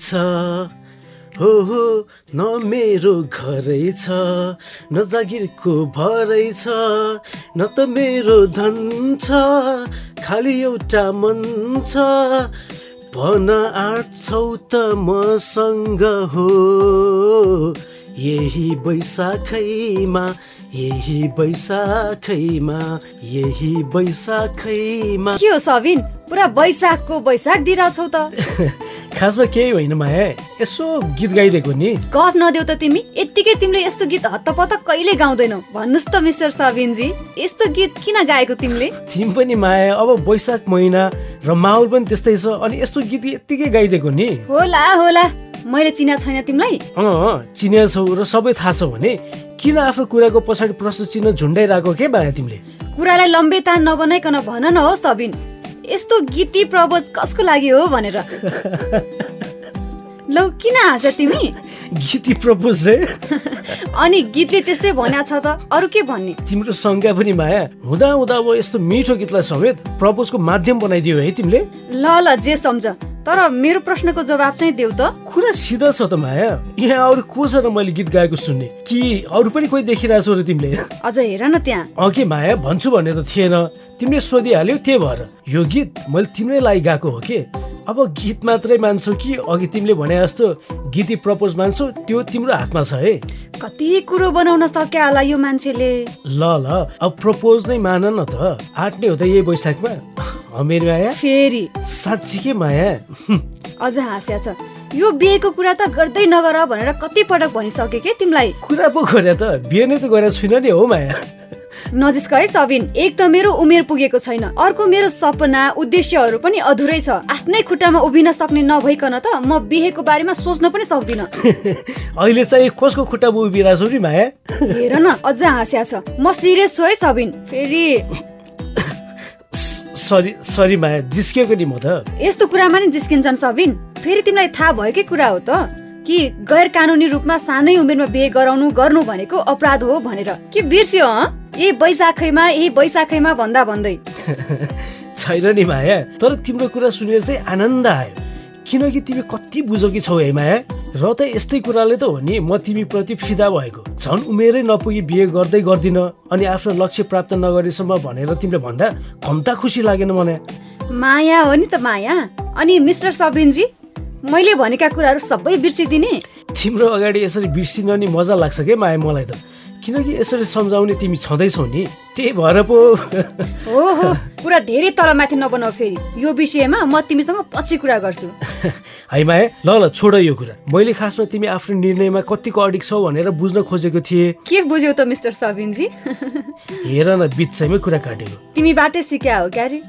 छ। हो हो न मेरो घरै छ न जागिरको भरै छ न त मेरो धन छ खालि एउटा मन छ। भन आँट्छौ त मसँग हो यही बैशाखैमा यही बैशाखैमा यही बैशाखैमा के हो सबिन पुरा बैशाखको बैशाख दिइरहेछौ त। खासमा केही होइन माया यसो गीत गाइदिएको नि। गफ नदेऊ त तिमी यत्तिकै तिमीले यस्तो गीत हत्तपत्त कहिले गाउँदैनौ। भन्नुहोस् त मिस्टर सबिनजी यस्तो गीत किन गाएको तिमीले? तिमी पनि माया अब वैशाख महिना र माहौल पनि त्यस्तै छ अनि यस्तो गीत यत्तिकै गाइदिएको नि। होला होला। मैले चिना छैन तिमीलाई। अँ चिनिया छौ र सबै थाहा छ भने किन आफ्नो कुराको पछाडि प्रश्न चिन्ह झुन्डाइरहेको के माया तिमीले? कुरालाई लम्बे तान नबनाइकन भन न हो सबिन यस्तो गीती प्रपोज कसको लागि हो भनेर? लौ किन हाँस तिमी? गीती प्रपोज रे? अनि गीतले त्यस्तै भन्या छ त अरू के भन्ने? तिम्रो शङ्का पनि माया। हुँदा हुँदा अब यस्तो मिठो गीतलाई समेत प्रपोजको माध्यम बनाइदियो है तिमीले? ल ल जे सम्झ। तर मेरो प्रश्नको जवाब चाहिँ देऊ त। कुरा सिधा छ त माया। यहाँ अरू को छ र मैले गीत गाएको सुन्ने? कि अरू पनि कोही देखिरहेछौ र तिमीले? अझ हेर न त्यहाँ। अघि माया भन्छु भन्ने त थिएन। तिमीले सोधिहाल्यौ त्यही भएर। यो गीत मैले तिम्रै लागि गाएको हो कि? अब गीत मात्रै मान्छौ कि अघि तिमीले भने जस्तो गीती प्रपोज मान्छौ त्यो तिम्रो हातमा छ है। कति कुरो बनाउन सक्या होला यो मान्छेले। ल ल अब प्रपोज नै मान न त। आँट्ने हो त यही वैशाखमा। मेरो माया? फेरि। साँच्ची के माया? अझ हाँस्या छ। यो बिहेको कुरा त गर्दै नगर भनेर कति पटक भनिसके के तिमीलाई? कुरा पो गरे त बिहे नै त गरेको छुइनँ नि हो माया। नजिस्क है सबिन। एक त मेरो उमेर पुगेको छैन। अर्को मेरो सपना उद्देश्यहरू पनि अधुरै छ। आफ्नै खुट्टामा उभिन सक्ने नभइकन त म बिहेको बारेमा सोच्न पनि सक्दिनँ। अहिले चाहिँ कसको खुट्टामा उभिरहेछौ नि माया? हेर न अझ हाँस्या छ। म सिरियस छु है सबिन। फेरि। सरी सरी माया जिस्किएको नि म त। यस्तो कुरामा नि जिस्किन्छन् सबिन। फेरि तिमीलाई थाहा भएकै कुरा हो त। कि गैर कानुनी रूपमा सानै उमेरमा बिहे गराउनु गर्नु भनेको अपराध हो भनेर। के बिर्स्यो यही बैशाखैमा यही बैशाखैमा भन्दा भन्दै। छैन नि माया तर तिम्रो कुरा सुनेर चाहिँ आनन्द आयो। किनकि तिमी कति बुझकी छौ है माया र त यस्तै कुराले त हो नि म तिमी प्रति फिदा भएको। झन् उमेरै नपुगी बिहे गर्दै गर्दिन अनि आफ्नो लक्ष्य प्राप्त नगरेसम्म भनेर तिमीले भन्दा कम्ता खुसी लागेन मलाई। माया हो नि त माया। अनि मिस्टर सबिनजी मैले भनेका कुराहरू सबै बिर्सिदिने। तिम्रो अगाडि यसरी बिर्सिन नि मजा लाग्छ के माया मलाई त? किनकि यसरी सम्झाउने तिमी छँदैछौ नि। त्यही भएर पो। हो हो कुरा धेरै तलमाथि नबनाऊ फेरि। यो विषयमा म तिमीसँग पछि कुरा गर्छु। है माया ल ल छोड यो कुरा। मैले खासमा तिमी आफ्नो निर्णयमा कतिको अडिक छौ भनेर बुझ्न खोजेको थिएँ। के बुझ्यौ त मिस्टर सबिनजी? हेर न बिचैमै कुरा काटेको। तिमीबाटै सिक्या हो क्यारे?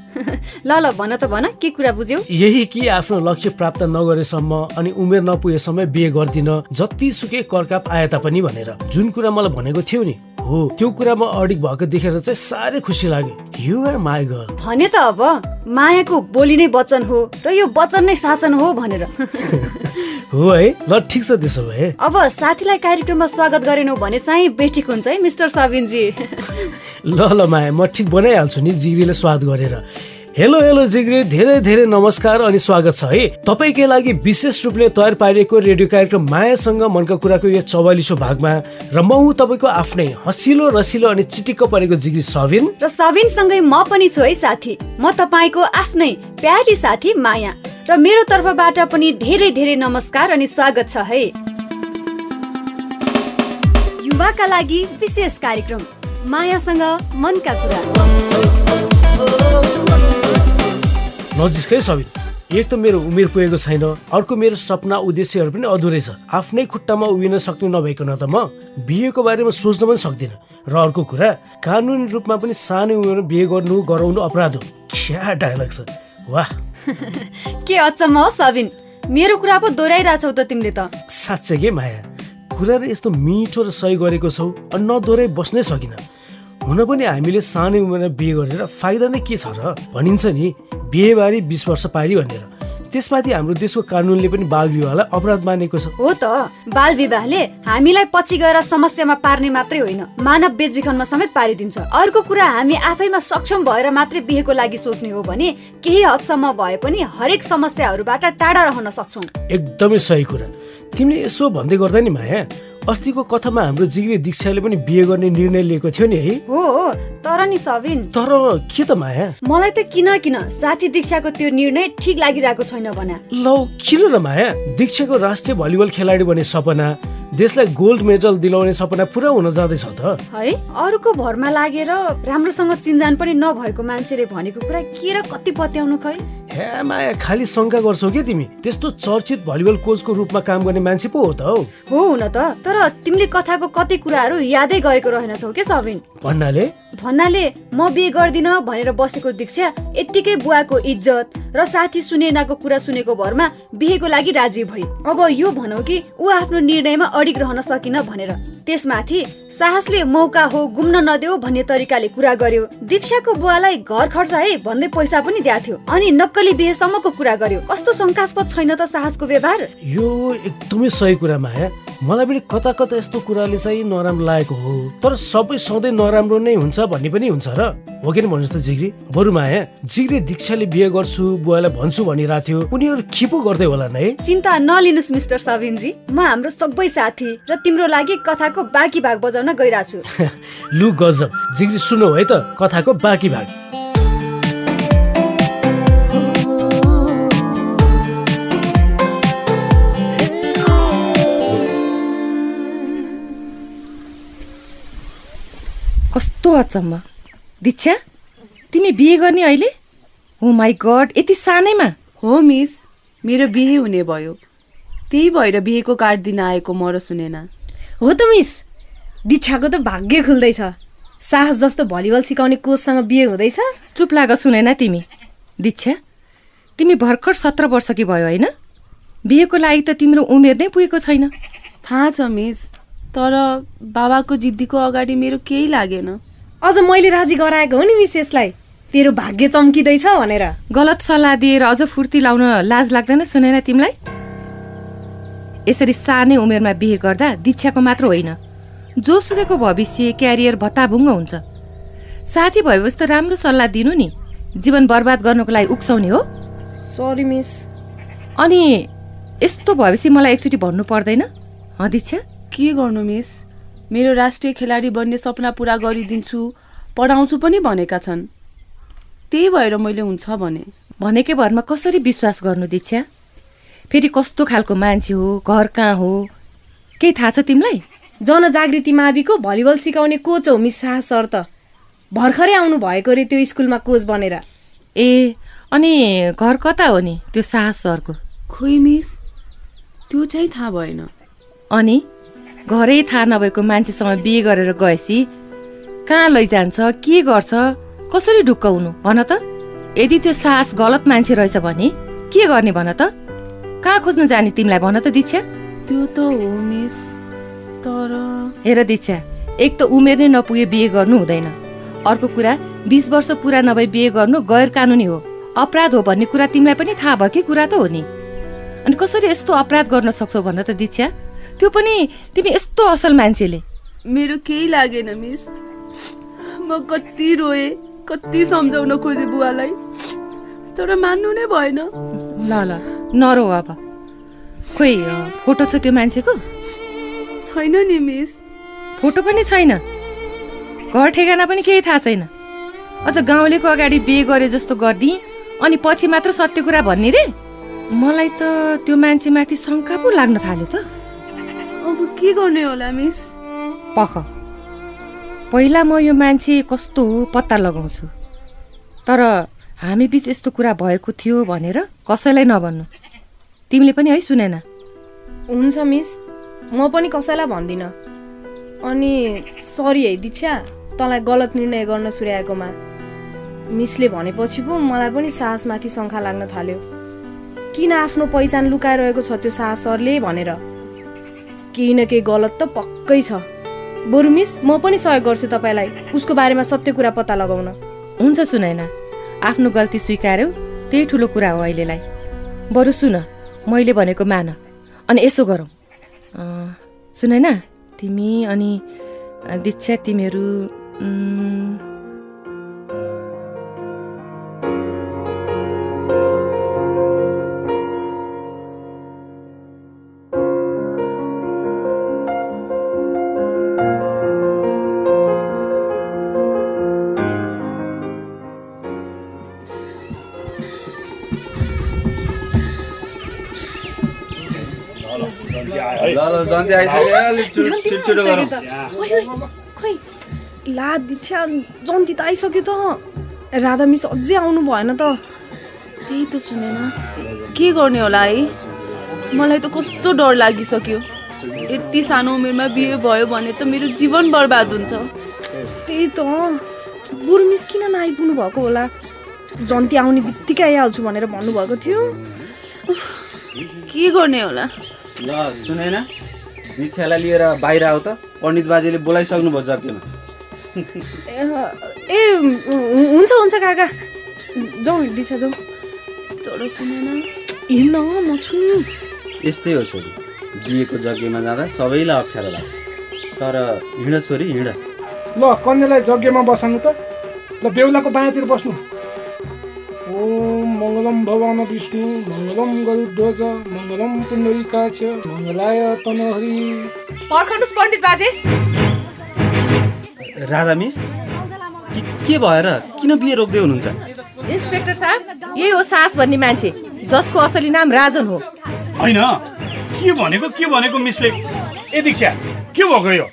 ल ल भन त भन के कुरा बुझ्यौ? यही कि आफ्नो लक्ष्य प्राप्त नगरेसम्म अनि उमेर नपुगेसम्म बिहे गर्दिन जतिसुकै करकाप आए तापनि भनेर। जुन कुरा मलाई भनेको थियो नि हो त्यो कुरामा अडिक भएको देखेर चाहिँ साह्रै खुसी लाग्यो। यु आर माई गर्ल भने त अब मायाको बोली नै वचन हो र यो वचन नै शासन हो भनेर। हो है ल ठिक छ त्यसो भए। अब साथीलाई कार्यक्रममा स्वागत गरेनौ भने चाहिँ बेठिक हुन्छ है मिस्टर सबिनजी। ल ल माया म ठिक बनाइहाल्छु नि जिग्रीले स्वाद गरेर। हेलो हेलो जिग्री धेरै धेरै नमस्कार अनि स्वागत छ है? तपाईँकै लागि विशेष रूपले तयार पारिएको रेडियो कार्यक्रम मायासँग मनका कुराको यो चौवालिसौँ भागमा र म हुँ तपाईँको आफ्नै हँसिलो रसिलो अनि चिटिक्क परेको जिग्री सबिन र सबिनसँगै म पनि छु है साथी। म तपाईँको आफ्नै प्यारी साथी माया। र मेरो तर्फबाट पनि धेरै धेरै नमस्कार अनि स्वागत छ है। युवाका लागि विशेष कार्यक्रम। मायासँग मनका कुरा। नजिकै सबिन एक त मेरो उमेर पुगेको छैन अर्को मेरो सपना उद्देश्यहरू पनि अधुरै छ। आफ्नै खुट्टामा उभिन सक्ने नभइकन त म बिहेको बारेमा सोच्न पनि सक्दिनँ। र अर्को कुरा कानुनी रूपमा पनि सानै उमेरमा बिहे गर्नु गराउनु अपराध हो। क्या डायलग छ। वाह। के अचम्म हो सबिन? मेरो कुरा पो दोहोऱ्याइरहेछौ त तिमीले त। साँच्चै के माया? कुरा र यस्तो मिठो र सही गरेको छौ अनि नदोहोऱ्याइ बस्नै सकिन। हुन पनि हामीले सानै उमेरमा बिहे गरेर फाइदा नै के छ र? भनिन्छ नि बिहेबारी बिस वर्ष पारी भनेर। त्यसमाथि हाम्रो देशको कानुनले पनि बाल विवाहलाई अपराध मानेको छ। हो त बाल विवाहले हामीलाई पछि गएर समस्यामा पार्ने मात्रै होइन मानव बेचबिखनमा समेत पारिदिन्छ। अर्को कुरा हामी आफैमा सक्षम भएर मात्रै बिहेको लागि सोच्ने हो भने केही हदसम्म भए पनि हरेक समस्याहरूबाट टाढा रहन सक्छौँ। एकदमै सही कुरा। तिमीले यसो भन्दै गर्दा नि माया अस्तिको कथामा हाम्रो जिग्रे दीक्षाले पनि बिहे गर्ने निर्णय लिएको थियो नि है हो। तर नि सबिन। तर के त माया? मलाई त किन किन? साथी दीक्षाको त्यो निर्णय ठिक लागिरहेको छैन भने। लौ किन र माया? दीक्षाको राष्ट्रिय भलिबल खेलाडी बने सपना देशलाई गोल्ड मेडल दिलाउने सपना पुरा हुन जाँदैछ त। है? अरूको भरमा लागेर राम्रोसँग चिन्जान पनि नभएको मान्छेले भनेको कुरा के र कति पत्याउनु खै? हे माया खालि शङ्का गर्छौ के तिमी? त्यस्तो चर्चित भलिबल कोचको रूपमा काम गर्ने मान्छे पो हो त हौ हो। हुन त तर तिमीले कथाको कति कुराहरू यादै गरेको रहेनछौ के सबिन? भन्नाले? भन्नाले म बिहे गर्दिन भनेर बसेको दीक्षा यत्तिकै बुवाको इज्जत र साथी सुनेनाको कुरा सुनेको भरमा बिहेको लागि राजी भई। अब यो भनौ कि ऊ आफ्नो निर्णयमा अडिग रहन सकिन भनेर। त्यसमाथि साहसले मौका हो गुम्न नदेऊ भन्ने तरिकाले कुरा गर्यो। दीक्षाको बुवालाई घर खर्च है भन्दै पैसा पनि दिएको थियो। अनि नक्कली बिहेसम्मको कुरा गर्यो। कस्तो शङ्कास्पद छैन त साहसको व्यवहार? यो एकदमै सही कुरा माया मलाई पनि कता कता यस्तो कुराले चाहिँ नराम्रो लागेको हो। तर सबै सधैँ नराम्रो नै हुन्छ भन्ने पनि हुन्छ र? हो कि भन्नुहोस् त जिग्री। बरु माया जिग्री दीक्षाले बिहे गर्छु बुवालाई भन्छु भनिरहेको थियो। उनीहरू खिपो गर्दै होला है चिन्ता नलिनुहोस् मिस्टर सबिनजी। म हाम्रो सबै साथी र तिम्रो लागि कथाको बाँकी भाग बजाउन गइरहेको छु लु गजब। जिग्री सुनौ है त। कथाको बाँकी भाग। कस्तो अचम्म। दीक्षा तिमी बिहे गर्ने अहिले? ओ माई गड यति सानैमा? हो मिस। मेरो बिहे हुने भयो। त्यही भएर बिहेको कार्ड दिन आएको म र सुनेन। हो त मिस। दीक्षाको त भाग्य खुल्दैछ। साहस जस्तो भलिबल सिकाउने कोचसँग बिहे हुँदैछ। चुप लाग सुनेन तिमी। दीक्षा तिमी भर्खर सत्र वर्षकी भयो होइन? बिहेको लागि त तिम्रो उमेर नै पुगेको छैन। थाहा छ मिस। तर बाबाको जिद्दीको अगाडि मेरो केही लागेन। अझ मैले राजी गराएको हो नि मिस यसलाई तेरो भाग्य चम्किँदैछ भनेर। गलत सल्लाह दिएर अझ फुर्ती लाउन लाज लाग्दैन सुनेन तिमीलाई? यसरी सानै उमेरमा बिहे गर्दा दीक्षाको मात्र होइन। जोसुकैको भविष्य क्यारियर भत्ताभुङ्ग हुन्छ। साथी भएपछि त राम्रो सल्लाह दिनु नि। जीवन बर्बाद गर्नको लागि उक्साउने हो। सरी मिस अनि यस्तो भएपछि मलाई एकचोटि भन्नु पर्दैन। हँ दीक्षा? के गर्नु मिस? मेरो राष्ट्रिय खेलाडी बन्ने सपना पुरा गरिदिन्छु पढाउँछु पनि भनेका छन्। त्यही भएर मैले हुन्छ भने। भनेकै भरमा कसरी विश्वास गर्नु दीक्षा? फेरि कस्तो खालको मान्छे हो घर कहाँ हो? केही थाहा छ तिमीलाई? जनजागृति माविको भलिबल सिकाउने कोच हो मिस साहस सर त। भर्खरै आउनु भएको रे त्यो स्कुलमा कोच बनेर। ए अनि घर कता हो नि त्यो साहस सरको? खोइ मिस त्यो चाहिँ थाहा भएन। अनि? घरै थाहा नभएको मान्छेसँग बिहे गरेर गएपछि कहाँ लैजान्छ? के गर्छ? कसरी ढुक्क हुनु? भन त। यदि त्यो साहस गलत मान्छे रहेछ भने के गर्ने भन त? कहाँ खोज्नु जाने तिमीलाई भन त दीक्षा? त्यो त हो मिस तर हेर दीक्षा एक त उमेर नै नपुगे बिहे गर्नु हुँदैन। अर्को कुरा बिस वर्ष पुरा नभई बिहे गर्नु गैर कानुनी हो। अपराध हो भन्ने कुरा तिमीलाई पनि थाहा भएकै कुरा त हो नि। अनि कसरी यस्तो अपराध गर्न सक्छौ भन त दीक्षा? त्यो पनि तिमी यस्तो असल मान्छेले। मेरो केही लागेन मिस। म कति रोएँ कति सम्झाउन खोजेँ बुवालाई। तर मान्नु नै भएन। ल ल नरो अब। खोइ फोटो छ त्यो मान्छेको? छैन नि मिस। फोटो पनि छैन। घर ठेगाना पनि केही थाहा छैन। अझ गाउँलेको अगाडि बिहे गरे जस्तो गर्ने अनि पछि मात्र सत्य कुरा भन्ने रे। मलाई त त्यो मान्छेमाथि शङ्का पो लाग्न थाल्यो त। अब के गर्ने होला मिस पख पहिला म यो मान्छे कस्तो हो पत्ता लगाउँछु। तर हामी बिच यस्तो कुरा भएको थियो भनेर कसैलाई नभन्नु। तिमीले पनि है सुनेन। हुन्छ मिस म पनि कसैलाई भन्दिनँ। अनि सरी है दीक्षा। तँलाई गलत निर्णय गर्न सुर्याएकोमा। मिसले भनेपछि पो मलाई पनि साहसमाथि शङ्का लाग्न थाल्यो। किन आफ्नो पहिचान लुकाइरहेको छ त्यो साहस सरले भनेर? केही न केही गलत त पक्कै छ। बरु मिस म पनि सहयोग गर्छु तपाईँलाई। उसको बारेमा सत्य कुरा पत्ता लगाउन। हुन्छ सुनाइन आफ्नो गल्ती स्वीकार्यौ त्यही ठुलो कुरा हो अहिलेलाई। बरु सुन मैले भनेको मान अनि यसो गरौँ। अँ, सुन होइन तिमी अनि दीक्षा तिमीहरू जन्ती आइसक्यो अलिक गरौँ खोइ ला दीक्षा जन्ती त आइसक्यो त राधा मिस अझै आउनु भएन त त्यही त सुनेन के गर्ने होला है मलाई त कस्तो डर लागिसक्यो यति सानो उमेरमा बिहे भयो भने त मेरो जीवन बर्बाद हुन्छ त्यही त बुढो मिस किन नआइपुग्नु भएको होला जन्ती आउने बित्तिकै आइहाल्छु भनेर भन्नुभएको थियो के गर्ने होला ल सुनेन दीक्षालाई लिएर बाहिर आऊ त। पण्डित बाजेले बोलाइसक्नु भयो जग्गेमा ए, हुन्छ हुन्छ काका। जाउँ दीक्षा जाउँ तर सुनेन हिँड्न म छु नि। यस्तै हो छोरी। बिहेको जग्गेमा जाँदा सबैलाई अप्ठ्यारो लाग्छ। तर हिँड छोरी हिँड। ल कन्यालाई यज्ञमा बसाल्नु त। ल बेहुलाको बायाँतिर बस्नु। मङ्गलम भगवान विष्णु मङ्गलम गरुध्वज मङ्गलम पुण्डरीकाक्ष मङ्गलाय तनहरि। पर्खनुहोस् पण्डित बाजे। राधा मिस के के भएर किन बिहे रोक्दै हुनुहुन्छ? इन्सपेक्टर साहब यही हो सास भन्ने मान्छे जसको असली नाम राजन हो। होइन के भनेको के भनेको मिसले? ए दीक्षा के भएको यो?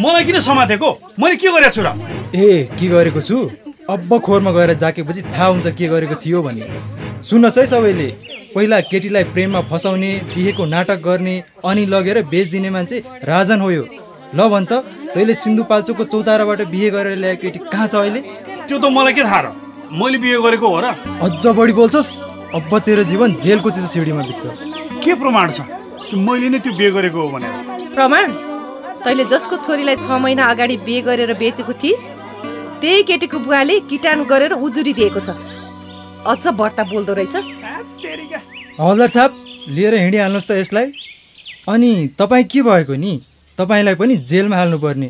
मलाई किन समातेको? मैले के गरेको छु र? ए के गरेको छु? अब्ब खोरमा गएर जाकेपछि थाहा हुन्छ के गरेको थियो भन्ने सुन्नुहोस् है सबैले पहिला केटीलाई प्रेममा फसाउने बिहेको नाटक गर्ने अनि लगेर बेचिदिने मान्छे राजन हो यो। ल भन् त तैँले सिन्धुपाल्चोकको चौताराबाट बिहे गरेर ल्याएको केटी कहाँ छ अहिले? त्यो त मलाई के थाहा र? मैले बिहे गरेको हो र? अझ बढी बोल्छस्? अब्ब तेरो जीवन जेलको चिसो सिँढीमा बित्छ। के प्रमाण छ? कि मैले नै त्यो बिहे गरेको हो भनेर? प्रमाण? तैँले जसको छोरीलाई छ महिना अगाडि बिहे गरेर बेचेको थिइस् त्यही केटीको बुवाले किटाणु गरेर उजुरी दिएको छ। अझ बढ्ता बोल्दो रहेछ। हवलदार साहब लिएर हिँडिहाल्नुहोस् त यसलाई। अनि तपाईँ के भएको नि? तपाईँलाई पनि जेलमा हाल्नुपर्ने।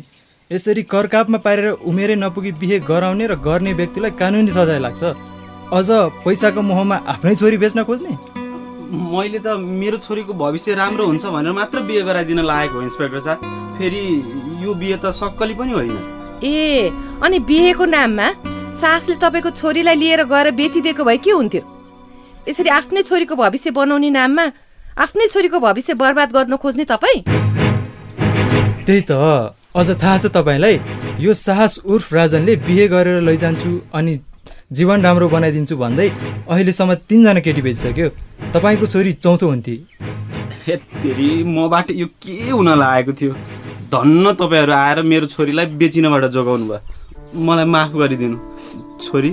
यसरी करकापमा पारेर उमेरै नपुगी बिहे गराउने र गर्ने व्यक्तिलाई कानुनी सजाय लाग्छ। अझ पैसाको मोहमा आफ्नै छोरी बेच्न खोज्ने? मैले त मेरो छोरीको भविष्य राम्रो हुन्छ भनेर मात्र बिहे गराइदिन लागेको हो इन्सपेक्टर साहब। फेरि यो बिहे त सक्कली पनि होइन। ए अनि बिहेको नाममा? सासले तपाईँको छोरीलाई लिएर गएर बेचिदिएको भए के हुन्थ्यो? यसरी आफ्नै छोरीको भविष्य बनाउने नाममा आफ्नै छोरीको भविष्य बर्बाद गर्न खोज्ने तपाईँ? त्यही त। अझ थाहा छ तपाईँलाई यो साहस उर्फ राजनले बिहे गरेर लैजान्छु अनि जीवन राम्रो बनाइदिन्छु भन्दै अहिलेसम्म तिनजना केटी बेचिसक्यो। तपाईँको छोरी चौथो हुन्थे। मबाट यो के हुन लागेको थियो? धन्न तपाईँहरू आएर मेरो छोरीलाई बेचिनबाट जोगाउनु भयो। मलाई माफ गरिदिनु। छोरी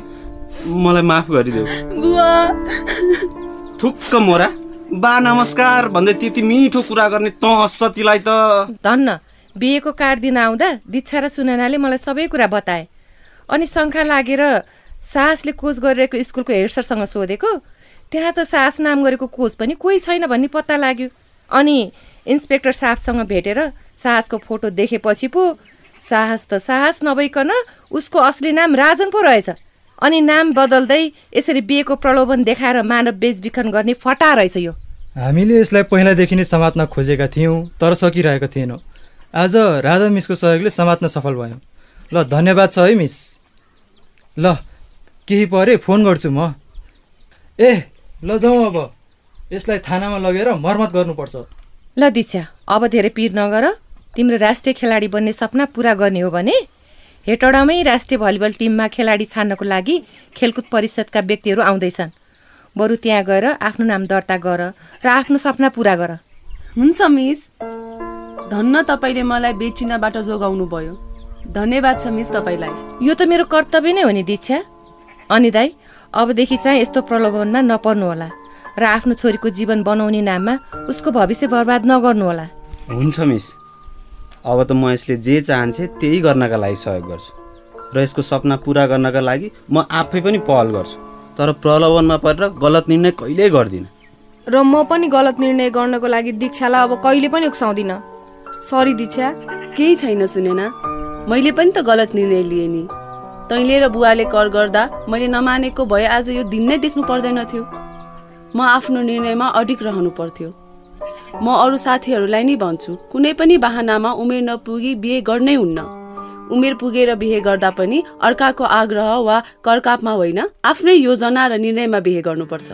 मलाई माफ गरिदेऊ। बुवा। थुक्क मोरा। बा नमस्कार। भन्दै त्यति मिठो कुरा गर्ने त सतीलाई त। धन्न बिहेको कार्ड दिन आउँदा दीक्षा र सुननाले मलाई सबै कुरा बताए। अनि शङ्का लागेर साहसले कोच गरिरहेको स्कुलको हेड सरसँग सोधेको त्यहाँ त साहस नाम गरेको कोच पनि कोही छैन भन्ने पत्ता लाग्यो। अनि इन्सपेक्टर साहबसँग भेटेर साहसको फोटो देखेपछि पो साहस त साहस नभइकन उसको असली नाम राजन पो रहेछ। अनि नाम बदल्दै यसरी बिहेको प्रलोभन देखाएर मानव बेचबिखन गर्ने फटा रहेछ यो। हामीले यसलाई पहिलादेखि नै समात्न खोजेका थियौँ तर सकिरहेका थिएनौँ। आज राधा मिसको सहयोगले समात्न सफल भयौँ। ल धन्यवाद छ है मिस। ल केही परे फोन गर्छु म। ए ल जाउँ अब। यसलाई थानामा लगेर मर्मत गर्नुपर्छ। ल दिक्षा अब धेरै पिर नगर। तिम्रो राष्ट्रिय खेलाडी बन्ने सपना पुरा गर्ने हो भने हेटौडामै राष्ट्रिय भलिबल टिममा खेलाडी छान्नको लागि खेलकुद परिषदका व्यक्तिहरू आउँदैछन्। बरु त्यहाँ गएर आफ्नो नाम दर्ता गर र आफ्नो सपना पुरा गर। हुन्छ मिस। धन्न तपाईँले मलाई बेचिनबाट जोगाउनु भयो धन्यवाद छ मिस तपाईँलाई। यो त मेरो कर्तव्य नै हो नि दीक्षा। अनि दाई अबदेखि चाहिँ यस्तो प्रलोभनमा नपर्नु होला र आफ्नो छोरीको जीवन बनाउने नाममा उसको भविष्य बर्बाद नगर्नु होला हुन्छ मिस। अब त म यसले जे चाहन्छे त्यही गर्नका लागि सहयोग गर्छु। र यसको सपना पुरा गर्नका लागि म आफै पनि पहल गर्छु। तर प्रलोभनमा परेर गलत निर्णय कहिल्यै गर्दिनँ। र म पनि गलत निर्णय गर्नको लागि दीक्षालाई अब कहिले पनि उक्साउँदिनँ। सरी दीक्षा। केही छैन सुनेना। मैले पनि त गलत निर्णय लिएँ नि। तैँले र बुवाले कर गर्दा मैले नमानेको भए आज यो दिन नै देख्नु पर्दैन थियो। म आफ्नो निर्णयमा अडिक रहनु पर्थ्यो। म अरू साथीहरूलाई नै भन्छु कुनै पनि बाहनामा उमेर नपुगी बिहे गर्नै हुन्न। उमेर पुगेर बिहे गर्दा पनि अर्काको आग्रह वा करकापमा होइन आफ्नै योजना र निर्णयमा बिहे गर्नुपर्छ।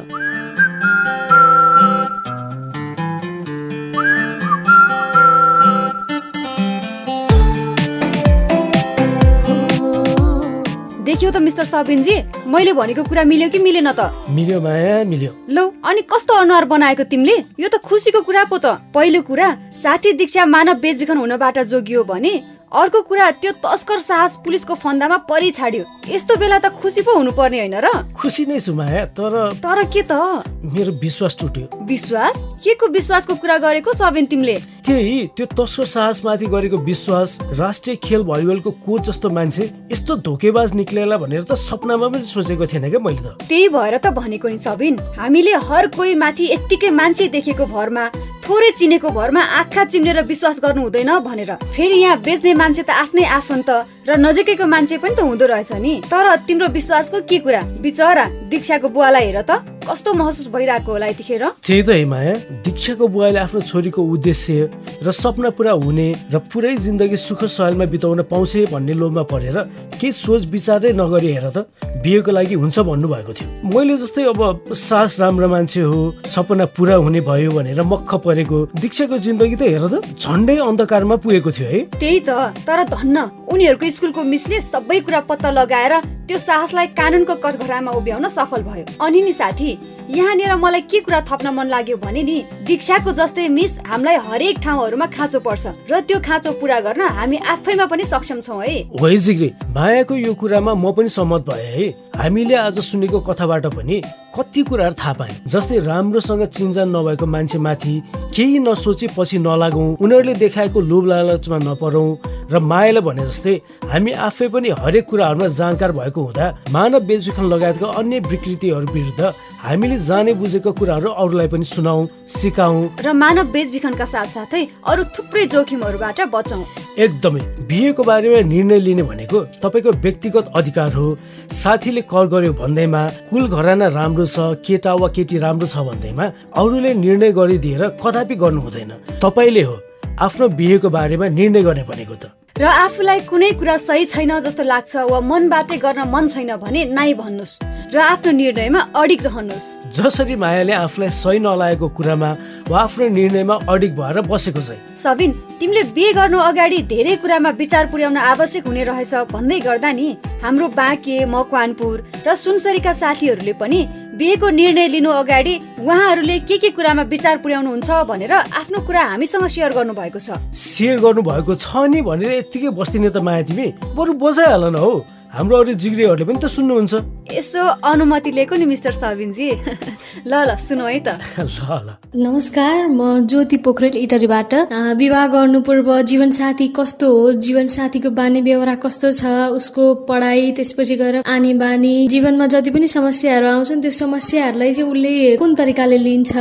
देखियो त मिस्टर सबिनजी मैले भनेको कुरा मिल्यो कि मिलेन त? मिल्यो माया मिल्यो। लौ अनि कस्तो अनुहार बनाएको तिमीले? यो त खुसीको कुरा पो त। पहिलो कुरा साथी दीक्षा मानव बेचबिखन हुनबाट जोगियो भने अर्को कुरा त्यो तस्कर साहस पुलिसको फन्दामा परि छाड्यो यस्तो बेला त खुसी पो हुनुपर्ने होइन र? खुसी नै छु माया तर तर के त? मेरो विश्वास टुट्यो। विश्वास? के को विश्वासको कुरा गरेको सबिन तिमीले? त्यही त्यो तस्कर साहसमाथि गरेको विश्वास राष्ट्रिय खेल भलिबलको कोच जस्तो मान्छे यस्तो धोकेबाज निक्लेला भनेर त सपनामा पनि सोचेको थिएन क्या मैले त। त्यही भएर त भनेको नि सबिन हामीले हर कोही माथि यत्तिकै मान्छे देखेको भरमा थोरै चिनेको भरमा आँखा चिम्लेर विश्वास गर्नु हुँदैन भनेर। फेरि यहाँ बेच्ने मान्छे त आफ्नै आफन्त र नजिकैको मान्छे पनि त हुँदो रहेछ नि। तर तिम्रो विश्वासको के कुरा? बिचरा दीक्षाको बुवालाई हेर त। कस्तो महसुस भइरहेको होला यतिखेर? त्यही त है माया दीक्षाको बुवाले आफ्नो छोरीको उद्देश्य र सपना पुरा हुने र पुरै जिन्दगी सुख सयलमा बिताउन पाउँछ भन्ने लोभमा परेर केही सोच विचारै नगरी हेर त। बिहेको लागि हुन्छ भन्नुभएको थियो। मैले जस्तै अब सास राम्रो मान्छे हो सपना पुरा हुने भयो भनेर मक्ख परेको दीक्षाको जिन्दगी त हेर त झन्डै अन्धकारमा पुगेको थियो है। त्यही त। तर धन्न उनीहरूको स्कुलको मिसले सबै कुरा पत्ता लगाएर त्यो साहसलाई कानुनको कठघरामा उभ्याउन सफल भयो। अनि नि साथी यहाँनिर मलाई के कुरा थप्न मन लाग्यो भने नि दीक्षाको जस्तै मिस हामीलाई हरेक ठाउँहरूमा खाँचो पर्छ र त्यो खाँचो पुरा गर्न हामी आफैमा पनि सक्षम छौँ है। होइ जिग्रे मायाको यो कुरामा म पनि सहमत भएँ है। हामीले आज सुनेको कथाबाट पनि कति कुराहरू थाहा पायौँ जस्तै राम्रोसँग चिन्जान नभएको मान्छे माथि केही नसोचे पछि नलागौँ उनीहरूले देखाएको लोभ लालचमा नपरौँ र मायाले भने जस्तै हामी आफै पनि हरेक कुराहरूमा जानकार भएको हुँदा मानव बेचबिखन लगायतका अन्य विकृतिहरू विरुद्ध हामीले जाने बुझेको कुराहरू अरूलाई पनि सुनाऊ सिकाऊ र मानव बेचबिखनका साथसाथै अरू थुप्रै जोखिमहरूबाट बचौँ एकदमै। बिहेको बारेमा निर्णय लिने भनेको तपाईँको व्यक्तिगत अधिकार हो। साथीले कर गर्यो भन्दैमा कुल घराना राम्रो छ केटा वा केटी राम्रो छ भन्दैमा अरूले निर्णय गरिदिएर कदापि गर्नु हुँदैन। तपाईँले हो आफ्नो बिहेको बारेमा निर्णय गर्ने भनेको त। र आफूलाई कुनै कुरा सही छैन जस्तो लाग्छ वा मनबाटै गर्न मन छैन भने नाइ भन्नुहोस् र आफ्नो निर्णयमा अडिग रहनुहोस्। जसरी मायाले आफूलाई सही नलागेको कुरामा वा आफ्नो निर्णयमा अडिग भएर बसेको छ। सबिन तिमीले बिहे गर्नु अगाडि धेरै कुरामा विचार पुर्याउन आवश्यक हुने रहेछ भन्दै गर्दा नि हाम्रो बाँके मकवानपुर र सुनसरीका साथीहरूले पनि बिहेको निर्णय लिनु अगाडि उहाँहरूले के के कुरामा विचार पुर्याउनुहुन्छ भनेर आफ्नो कुरा हामीसँग सेयर गर्नु भएको छ। सेयर गर्नु भएको छ नि भनेर यत्तिकै बस्दिने त माया तिमी बरु बजाइहाल न हौ। हाम्रो अरू जिग्रेहरूले पनि त सुन्नुहुन्छ। यसो अनुमति लिएको नि मिस्टर सबिनजी। ल ल सुनौ है त। ल ल। नमस्कार म ज्योति पोखरेल इटरीबाट। विवाह गर्नु पूर्व जीवनसाथी कस्तो हो? जीवनसाथीको बानी व्यवहार कस्तो छ? उसको पढाइ त्यसपछि गएर आनी बानी जीवनमा जति पनि समस्याहरू आउँछन् त्यो समस्याहरूलाई चाहिँ उसले कुन तरिकाले लिन्छ?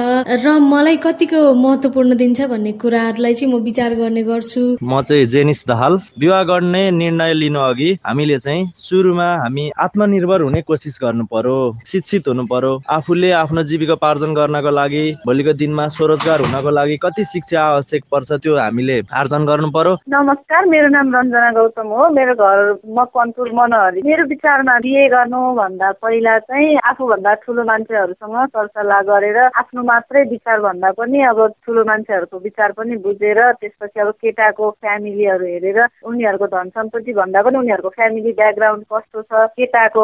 र मलाई कतिको महत्त्वपूर्ण दिन्छ भन्ने कुराहरूलाई चाहिँ म विचार गर्ने गर्छु। म चाहिँ जेनिस दहाल। विवाह गर्ने निर्णय लिनु अघि हामीले चाहिँ सुरुमा हामी आत्मनिर्भर हुने कोसिस गर्नु पर्यो शिक्षित हुनु पर्यो आफूले आफ्नो जीविकोपार्जन गर्नको लागि भोलिको दिनमा स्वरोजगार हुनको लागि कति शिक्षा आवश्यक पर्छ त्यो हामीले आर्जन गर्नु पर्यो। नमस्कार मेरो नाम रञ्जना गौतम हो मेरो घर मकवानपुर मनहरी। मेरो विचारमा बिहे गर्नु भन्दा पहिला चाहिँ आफूभन्दा ठुलो मान्छेहरूसँग सरसल्लाह गरेर आफ्नो मात्रै विचार भन्दा पनि अब ठुलो मान्छेहरूको विचार पनि बुझेर त्यसपछि अब केटाको फ्यामिलीहरू हेरेर उनीहरूको धन सम्पत्ति भन्दा पनि उनीहरूको फ्यामिली ब्याकग्राउन्ड कस्तो छ? केटाको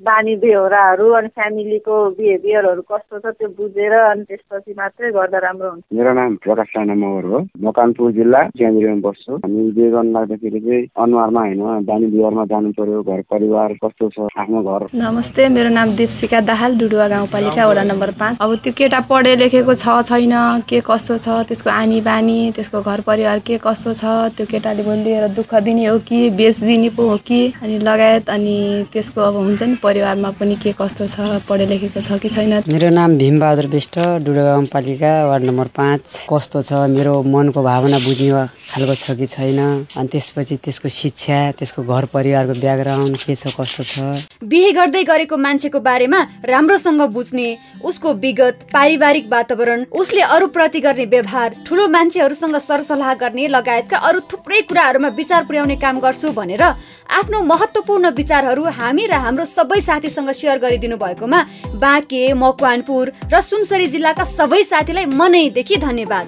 बानी बेहोराहरू अनि फ्यामिलीको बिहेभियरहरू कस्तो छ त्यो बुझेर अनि त्यसपछि मात्रै गर्दा राम्रो हुन्छ। मेरो नाम प्रकाश राणा मगर हो। मकानपुर जिल्ला च्यान्द्रीमा बस्छु। हामी बिहे गर्न लाग्दाखेरि चाहिँ अनुहारमा होइन बानी बिहारमा जानु पर्यो। घर परिवार कस्तो छ? आफ्नो घर। नमस्ते मेरो नाम दीपशिका दाहाल डुडुवा गाउँपालिका वडा नम्बर पाँच। अब त्यो केटा पढे लेखेको छ छैन के कस्तो छ? त्यसको आनी बानी त्यसको घर परिवार के कस्तो छ? त्यो केटाले लिएर दुःख दिने हो कि बेच दिने पो हो कि? अनि लगायत लगायत अनि त्यसको अब हुन्छ नि परिवारमा पनि के कस्तो छ पढे लेखेको छ कि छैन? मेरो नाम भीमबहादुर विष्ट डुडो गाउँपालिका वार्ड नम्बर पाँच। कस्तो छ मेरो मनको भावना बुझ्ने खालको छ कि छैन? अनि त्यसपछि त्यसको शिक्षा त्यसको घर परिवारको ब्याकग्राउन्ड के छ कस्तो छ? बिहे गर्दै गरेको मान्छेको बारेमा राम्रोसँग बुझ्ने उसको विगत पारिवारिक वातावरण उसले अरू प्रति गर्ने व्यवहार ठुलो मान्छेहरूसँग सरसल्लाह गर्ने लगायतका अरू थुप्रै कुराहरूमा विचार पुर्याउने काम गर्छु भनेर आफ्नो महत्त्वपूर्ण विचारहरू हामी र हाम्रो सबै साथीसँग सेयर गरिदिनु भएकोमा बाँके मकवानपुर र सुनसरी जिल्लाका सबै साथीलाई मनैदेखि धन्यवाद।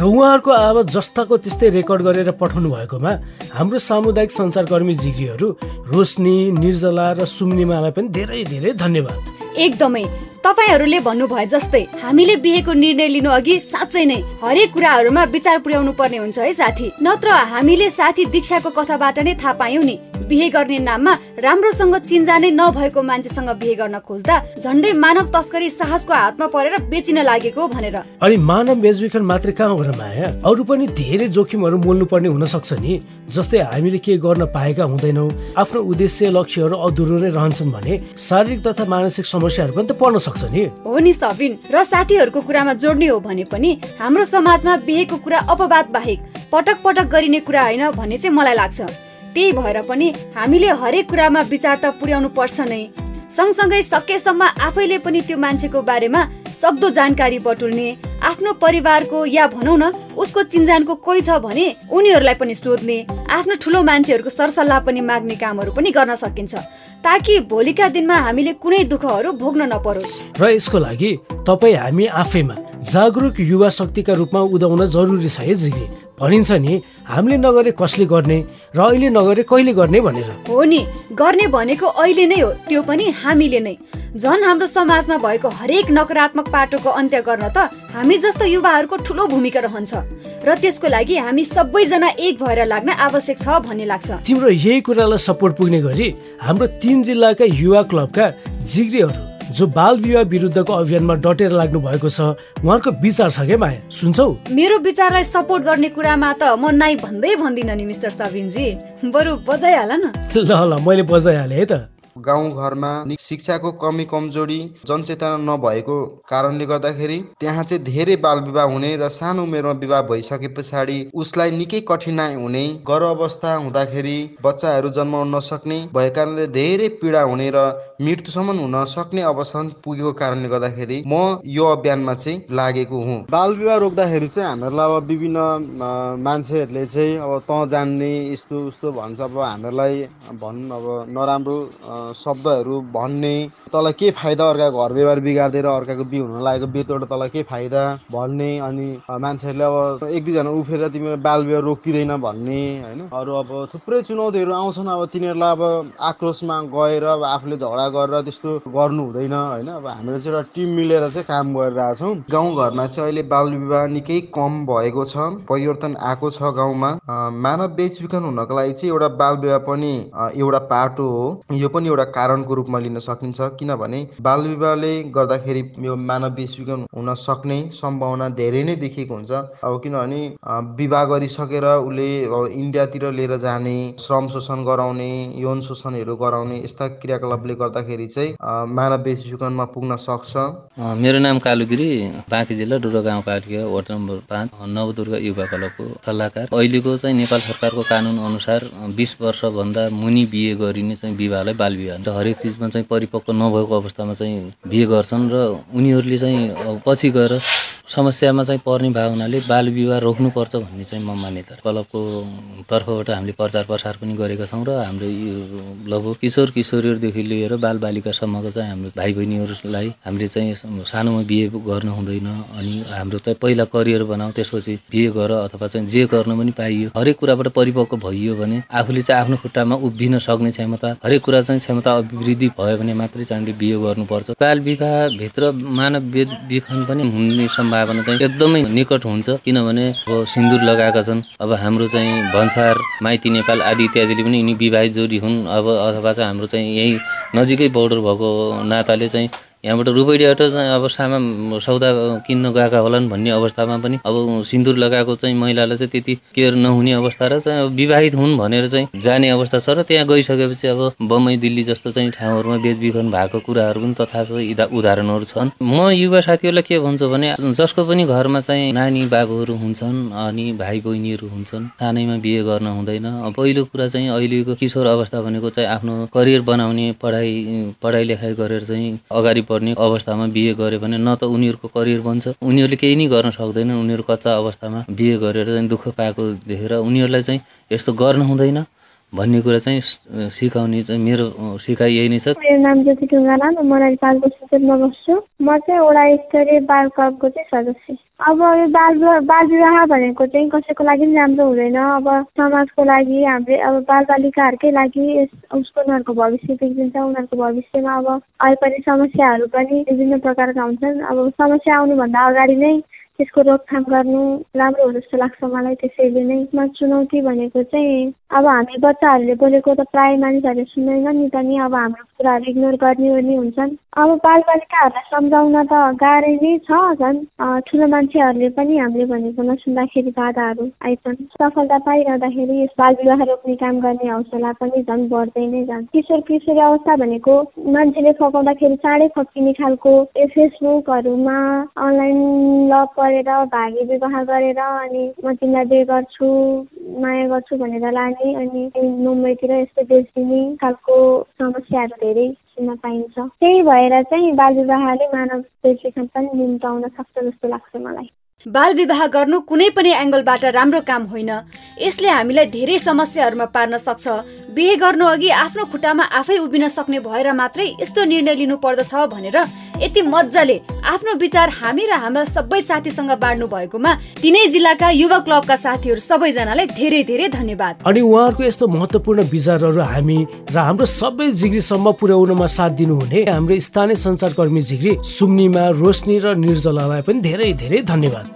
र उहाँहरूको आवाज जस्ताको त्यस्तै रेकर्ड गरेर पठाउनु भएकोमा हाम्रो सामुदायिक सञ्चारकर्मी जिग्रीहरू रोशनी निर्जला र सुम्निमालाई पनि धेरै धेरै धन्यवाद। एकदमै। तपाईँहरूले भन्नुभए जस्तै हामीले बिहेको निर्णय लिनु अघि साँच्चै नै हरेक कुराहरूमा विचार पुर्याउनु पर्ने हुन्छ है साथी। नत्र हामीले साथी दीक्षाको कथाबाट नै थाहा पायौँ नि। बिहे गर्ने नाममा राम्रोसँग चिन्जानै नभएको मान्छेसँग बिहे गर्न खोज्दा झन्डै मानव तस्करी साहसको हातमा परेर बेचिन लागेको भनेर। अनि मानव बेचबिखन मात्रै कहाँ हो र माया? अरू पनि धेरै जोखिमहरू मोल्नु पर्ने हुन सक्छ नि। जस्तै हामीले के गर्न पाएका हुँदैनौँ। आफ्नो उद्देश्य लक्ष्यहरू अधुरो नै रहन्छन् भने शारीरिक तथा मानसिक समस्याहरू पनि त पर्न सक्छ नि। हो नि सबिन र साथीहरूको कुरामा जोड्ने हो भने पनि हाम्रो समाजमा बिहेको कुरा अपवाद बाहेक पटक पटक गरिने कुरा होइन भन्ने चाहिँ मलाई लाग्छ। त्यही भएर पनि हामीले हरेक कुरामा विचार त पुर्याउनु पर्छ नै। सँगसँगै सकेसम्म आफैले पनि त्यो मान्छेको बारेमा सक्दो जानकारी बटुल्ने आफ्नो परिवारको या भनौँ न उसको चिन्जानको कोही छ भने उनीहरूलाई पनि सोध्ने आफ्नो ठुलो मान्छेहरूको सरसल्लाह पनि माग्ने कामहरू पनि गर्न सकिन्छ ताकि भोलिका दिनमा हामीले कुनै दुःखहरू भोग्न नपरोस्। र यसको लागि तपाईँ हामी आफैमा जागरुक युवा शक्तिका रूपमा उदाउन जरुरी छ है जिग्री भनिन्छ नि हामीले नगरे कसले गर्ने र अहिले नगरे कहिले गर्ने भनेर। हो नि गर्ने भनेको अहिले नै हो त्यो पनि हामीले नै। झन् हाम्रो समाजमा भएको हरेक नकारात्मक पाटोको अन्त्य गर्न त हामी जस्तो युवाहरूको ठुलो भूमिका रहन्छ। र त्यसको लागि हामी सबैजना एक भएर लाग्न आवश्यक छ भन्ने लाग्छ। तिम्रो यही कुरालाई सपोर्ट पुग्ने गरी हाम्रो तिन जिल्लाका युवा क्लबका जिग्रीहरू जो बाल विवाह विरुद्धको अभियानमा डटेर लाग्नु भएको छ उहाँहरूको विचार छ क्या माया? सुन्छौ? मेरो विचारलाई सपोर्ट गर्ने कुरामा त म नाइ भन्दै भन्दिनँ नि मिस्टर साबिनजी। बरु बजाइहाल न। ल ल मैले बजाइहालेँ है त। गाउँघरमा शिक्षाको कमी कमजोरी जनचेतना नभएको कारणले गर्दाखेरि त्यहाँ चाहिँ धेरै बाल विवाह हुने र सानो उमेरमा विवाह भइसके पछाडि उसलाई निकै कठिनाइ हुने गर्भ अवस्था हुँदाखेरि बच्चाहरू जन्माउन नसक्ने भएको कारणले धेरै पीडा हुने र मृत्युसम्म हुन सक्ने अवस्थासम्म पुगेको कारणले गर्दाखेरि म यो अभियानमा चाहिँ लागेको हुँ। बाल विवाह रोक्दाखेरि चाहिँ हामीहरूलाई अब विभिन्न मान्छेहरूले चाहिँ अब त जान्ने यस्तो उस्तो भन्छ। अब हामीहरूलाई भनौँ अब नराम्रो शब्दहरू भन्ने तँलाई के फाइदा अर्काको घर व्यवहार बिगारिदिएर अर्काको बिहे हुन लागेको बेतबाट तँलाई के फाइदा भन्ने अनि मान्छेहरूले अब एक दुईजना उफेर तिमीले बाल विवाह रोकिँदैन भन्ने होइन? अरू अब थुप्रै चुनौतीहरू आउँछन् अब तिनीहरूलाई अब आक्रोशमा गएर अब आफूले झगडा गरेर त्यस्तो गर्नु हुँदैन होइन? अब हामीले चाहिँ एउटा टिम मिलेर चाहिँ काम गरिरहेछौँ गाउँघरमा चाहिँ अहिले बाल विवाह निकै कम भएको छ परिवर्तन आएको छ गाउँमा। मानव बेचबिखन हुनको लागि चाहिँ एउटा बाल विवाह पनि एउटा पाटो हो। यो पनि एउटा कारणको रूपमा लिन सकिन्छ। किनभने बाल विवाहले गर्दाखेरि यो मानव बेचबिखन हुन सक्ने सम्भावना धेरै नै देखिएको हुन्छ। अब किनभने विवाह गरिसकेर उसले इन्डियातिर लिएर जाने श्रम शोषण गराउने यौन शोषणहरू गराउने यस्ता क्रियाकलापले गर्दाखेरि चाहिँ मानव बेचबिखनमा पुग्न सक्छ। मेरो नाम कालुगिरी बाँकी जिल्ला डुडो गाउँपालिका वार्ड नम्बर पाँच नवदुर्गा युवा क्लबको सल्लाहकार। अहिलेको चाहिँ नेपाल सरकारको कानुन अनुसार बिस वर्षभन्दा मुनि बिहे गरिने चाहिँ विवाहलाई बाल र हरेक चिजमा चाहिँ परिपक्व नभएको अवस्थामा चाहिँ बिहे गर्छन् र उनीहरूले चाहिँ पछि गएर समस्यामा चाहिँ पर्ने भएको हुनाले बाल विवाह रोक्नुपर्छ भन्ने चाहिँ म मान्यता क्लबको तर्फबाट हामीले प्रचार प्रसार पनि गरेका छौँ र हाम्रो यो लगभग किशोर किशोरीहरूदेखि लिएर बाल बालिकासम्मको चाहिँ हाम्रो भाइ बहिनीहरूलाई हामीले चाहिँ सानोमा बिहे गर्नु हुँदैन अनि हाम्रो चाहिँ पहिला करियर बनाऊ त्यसपछि बिहे गर अथवा चाहिँ जे गर्न पनि पाइयो। हरेक कुराबाट परिपक्व भइयो भने आफूले चाहिँ आफ्नो खुट्टामा उभिन सक्ने क्षमता हरेक कुरा चाहिँ क्षमता अभिवृद्धि भयो भने मात्रै हामीले बिहे गर्नुपर्छ। बाल विवाहभित्र मानव विखन पनि हुने सम्भावना चाहिँ एकदमै निकट हुन्छ किनभने अब सिन्दुर लगाएका छन्। अब हाम्रो चाहिँ भन्सार माइती नेपाल आदि इत्यादिले पनि यिनी विवाहित जोडी हुन्। अब अथवा चाहिँ हाम्रो चाहिँ यही नजिकै बोर्डर भएको नाताले चाहिँ यहाँबाट रुपैडियाबाट चाहिँ अब सामा सौदा किन्न गएका होलान् भन्ने अवस्थामा पनि अब सिन्दुर लगाएको चाहिँ महिलालाई चाहिँ त्यति केयर नहुने अवस्था र चाहिँ विवाहित हुन् भनेर चाहिँ जाने अवस्था छ र त्यहाँ गइसकेपछि अब बम्बई दिल्ली जस्तो चाहिँ ठाउँहरूमा बेचबिखन भएको कुराहरू पनि इदा- उदाहरणहरू छन्। म युवा साथीहरूलाई के भन्छु भने जसको पनि घरमा चाहिँ नानी बाबुहरू हुन्छन् अनि भाइ बहिनीहरू हुन्छन् सानैमा बिहे गर्न हुँदैन। पहिलो कुरा चाहिँ अहिलेको किशोर अवस्था भनेको चाहिँ आफ्नो करियर बनाउने पढाइ पढाइ लेखाइ गरेर चाहिँ अगाडि बढ्ने अवस्थामा बिहे गऱ्यो भने न त उनीहरूको करियर बन्छ। उनीहरूले केही नै गर्न सक्दैनन्। उनीहरू कच्चा अवस्थामा बिहे गरेर चाहिँ दुःख पाएको देखेर उनीहरूलाई चाहिँ यस्तो गर्न हुँदैन। भन्ने कुरा चाहिँ सिकाउने चाहिँ मेरो सिकाइ यही नै छ। मेरो नाम ज्योति ढुङ्गाला म मनाली पाँच बस्तीमा बस्छु। म चाहिँ वडा स्तरीय बाल क्लबको चाहिँ सदस्य। अब यो बाल बाल विवाह भनेको चाहिँ कसैको लागि पनि राम्रो हुँदैन। अब समाजको लागि हाम्रो अब बालबालिकाहरूकै लागि उसको उनीहरूको भविष्य बिग्रिन्छ उनीहरूको भविष्यमा अब आइपर्ने समस्याहरू पनि विभिन्न प्रकारका हुन्छन्। अब समस्या आउनुभन्दा अगाडि नै त्यसको रोकथाम गर्नु राम्रो हो जस्तो लाग्छ मलाई त्यसैले नै। चुनौती भनेको चाहिँ अब हामी बच्चाहरूले बोलेको त प्रायः मानिसहरूले सुन्दैन नि त नि। अब हाम्रो कुराहरू इग्नोर गर्ने ओर्ने हुन्छन्। अब बालबालिकाहरूलाई सम्झाउन त गाह्रै नै छ झन्। ठुलो मान्छेहरूले पनि हामीले भनेको नसुन्दाखेरि बाधाहरू आइछन्। सफलता पाइरहँदाखेरि यस बाल विवाह रोक्ने काम गर्ने हौसला पनि झन् बढ्दै नै जान्छ। किशोर किशोरी अवस्था भनेको मान्छेले फकाउँदाखेरि चाँडै फकिने खालको फेसबुकहरूमा अनलाइन लभ परेर भागी विवाह गरेर अनि म तिमीलाई बिहे गर्छु माया गर्छु भनेर लाने अनि मुम्बईतिर यस्तो बेचिदिने खालको समस्याहरू धेरै सुन्न पाइन्छ। त्यही भएर चाहिँ बाल विवाहले मानव बेचिकन पनि निम्ताउन सक्छ जस्तो लाग्छ मलाई। बाल विवाह गर्नु कुनै पनि एङ्गलबाट राम्रो काम होइन। यसले हामीलाई धेरै समस्याहरूमा पार्न सक्छ। बिहे गर्नु अघि आफ्नो खुट्टामा आफै उभिन सक्ने भएर मात्रै यस्तो निर्णय लिनु पर्दछ भनेर यति मजाले आफ्नो विचार हामी र हाम्रा सबै साथीसँग बाँड्नु भएकोमा तिनै जिल्लाका युवा क्लबका साथीहरू सबैजनालाई धेरै धेरै धन्यवाद। अनि उहाँहरूको यस्तो महत्त्वपूर्ण विचारहरू हामी र हाम्रो सबै जिग्रीसम्म पुर्याउनमा साथ दिनुहुने हाम्रो स्थानीय सञ्चारकर्मी जिग्री सुम्निमा रोशनी र निर्जलालाई पनि धेरै धेरै धन्यवाद।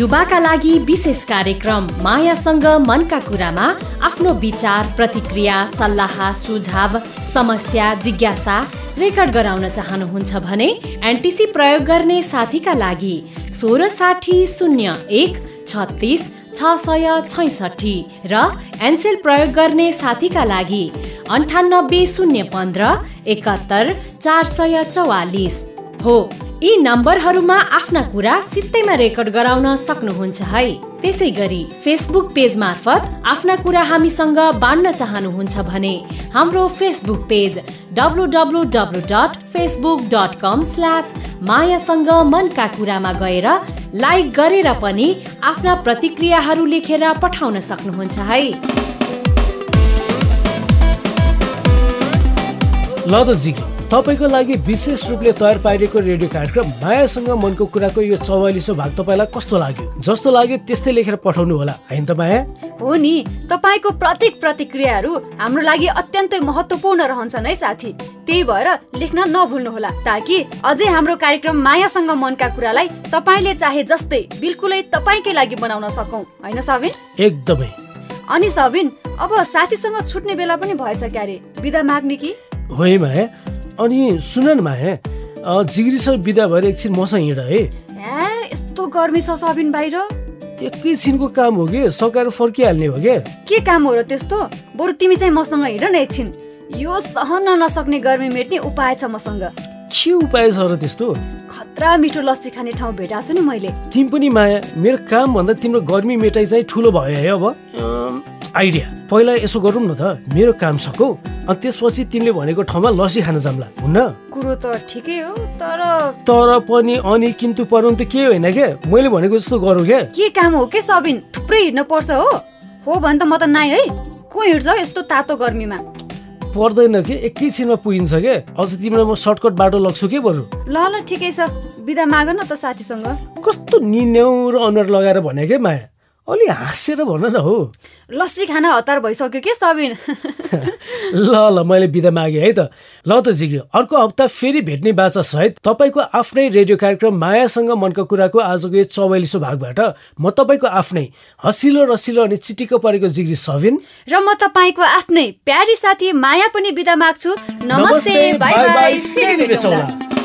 युवाका लागि विशेष कार्यक्रम मायासँग मनका कुरामा आफ्नो विचार प्रतिक्रिया सल्लाह सुझाव समस्या जिज्ञासा रेकर्ड गराउन चाहनुहुन्छ भने एनटिसी प्रयोग गर्ने साथीका लागि सोह्र साठी शून्य एक छत्तिस छ सय छैसठी र एनसेल प्रयोग गर्ने साथीका लागि अन्ठानब्बे शून्य पन्ध्र एकात्तर चार सय चौवालिस हो। यी नम्बरहरूमा आफ्ना कुरा सित्तैमा रेकर्ड गराउन सक्नुहुन्छ है। त्यसै गरी फेसबुक पेज मार्फत आफ्ना कुरा हामीसँग बाँड्न चाहनुहुन्छ भने हाम्रो Facebook page W dot Facebook मायासँग मनका कुरामा गएर लाइक गरेर पनि आफ्ना प्रतिक्रियाहरू लेखेर पठाउन सक्नुहुन्छ है। ल त तपाईँको लागि विशेष रूपले तयार पारिएको रेडियो कार्यक्रम मायासँग मनको कुराको यो चौवालिसौँ भाग तपाईँलाई कस्तो लाग्यो? जस्तो लाग्यो त्यस्तै लेखेर पठाउनु होला। होइन त माया? हो नि तपाईँको प्रत्येक प्रतिक्रियाहरू हाम्रो लागि अत्यन्तै महत्त्वपूर्ण रहन्छन् है साथी। त्यही भएर लेख्न नभुल्नुहोला ताकि अझै हाम्रो कार्यक्रम मायासँग मनका कुरालाई तपाईँले चाहे जस्तै बिल्कुलै तपाईँकै लागि बनाउन सकौँ। होइन सबिन? एकदमै। अनि सबिन अब साथीसँग छुट्ने बेला पनि भएछ क्यारे। बिदा माग्ने कि? हो है माया अनि सुन न माया जिग्री सर बिदा भएर एकछिन मसँग हिँड है। यस्तो गर्मी छ सबिन बाहिर एकैछिनको काम हो कि? सकाएर फर्किहाल्ने हो क्या के काम हो र त्यस्तो? बरु तिमी चाहिँ मसँग हिँड न एकछिन। यो सहन नसक्ने गर्मी मेट्ने उपाय छ मसँग। के उपाय छ र त्यस्तो? खतरा मिठो लस्सी खाने ठाउँ भेटाएको छु नि मैले। तिमी पनि माया मेरो काम भन्दा तिम्रो गर्मी मेटाइ चाहिँ ठुलो भयो है अब। आइडिया। पहिला यसो गरौँ न त। मेरो काम सकौ। अनि त्यसपछि तिमीले भनेको ठाउँमा लसी खान जाम्ला। हुन्न? कुरो त ठिकै हो तर तर पनि अनि किन्तु परौँ त के होइन क्या मैले भनेको जस्तो गरौँ क्या के काम हो के सबिन? थुप्रै हिँड्न पर्छ हो। हो भने त म त नाइ है। को हिँड्छ यस्तो तातो गर्मीमा? पर्दैन कि? एकैछिनमा पुगिन्छ क्या अझ तिमीलाई म सर्टकट बाटो लग्छु के बरु? ल ल ठिकै छ। बिदा माग न त साथीसँग। कस्तो निन्यौ र अनुहार लगाएर भने क्या माया? अलि हाँसेर भन न हो। लस्सी खान हतार भइसक्यो के सबिन? ल ल मैले बिदा मागेँ है त। ल त जिग्री अर्को हप्ता फेरि भेट्ने बाचा सहित तपाईँको आफ्नै रेडियो कार्यक्रम मायासँग मनका कुराको आजको यो चौवालिसौँ भागबाट म तपाईँको आफ्नै हसिलो रसिलो अनि चिटिक्क परेको जिग्री सबिन। र म तपाईँको आफ्नै प्यारी साथी माया पनि बिदा माग्छु। नमस्ते बाई बाई फेरि भेटौँला।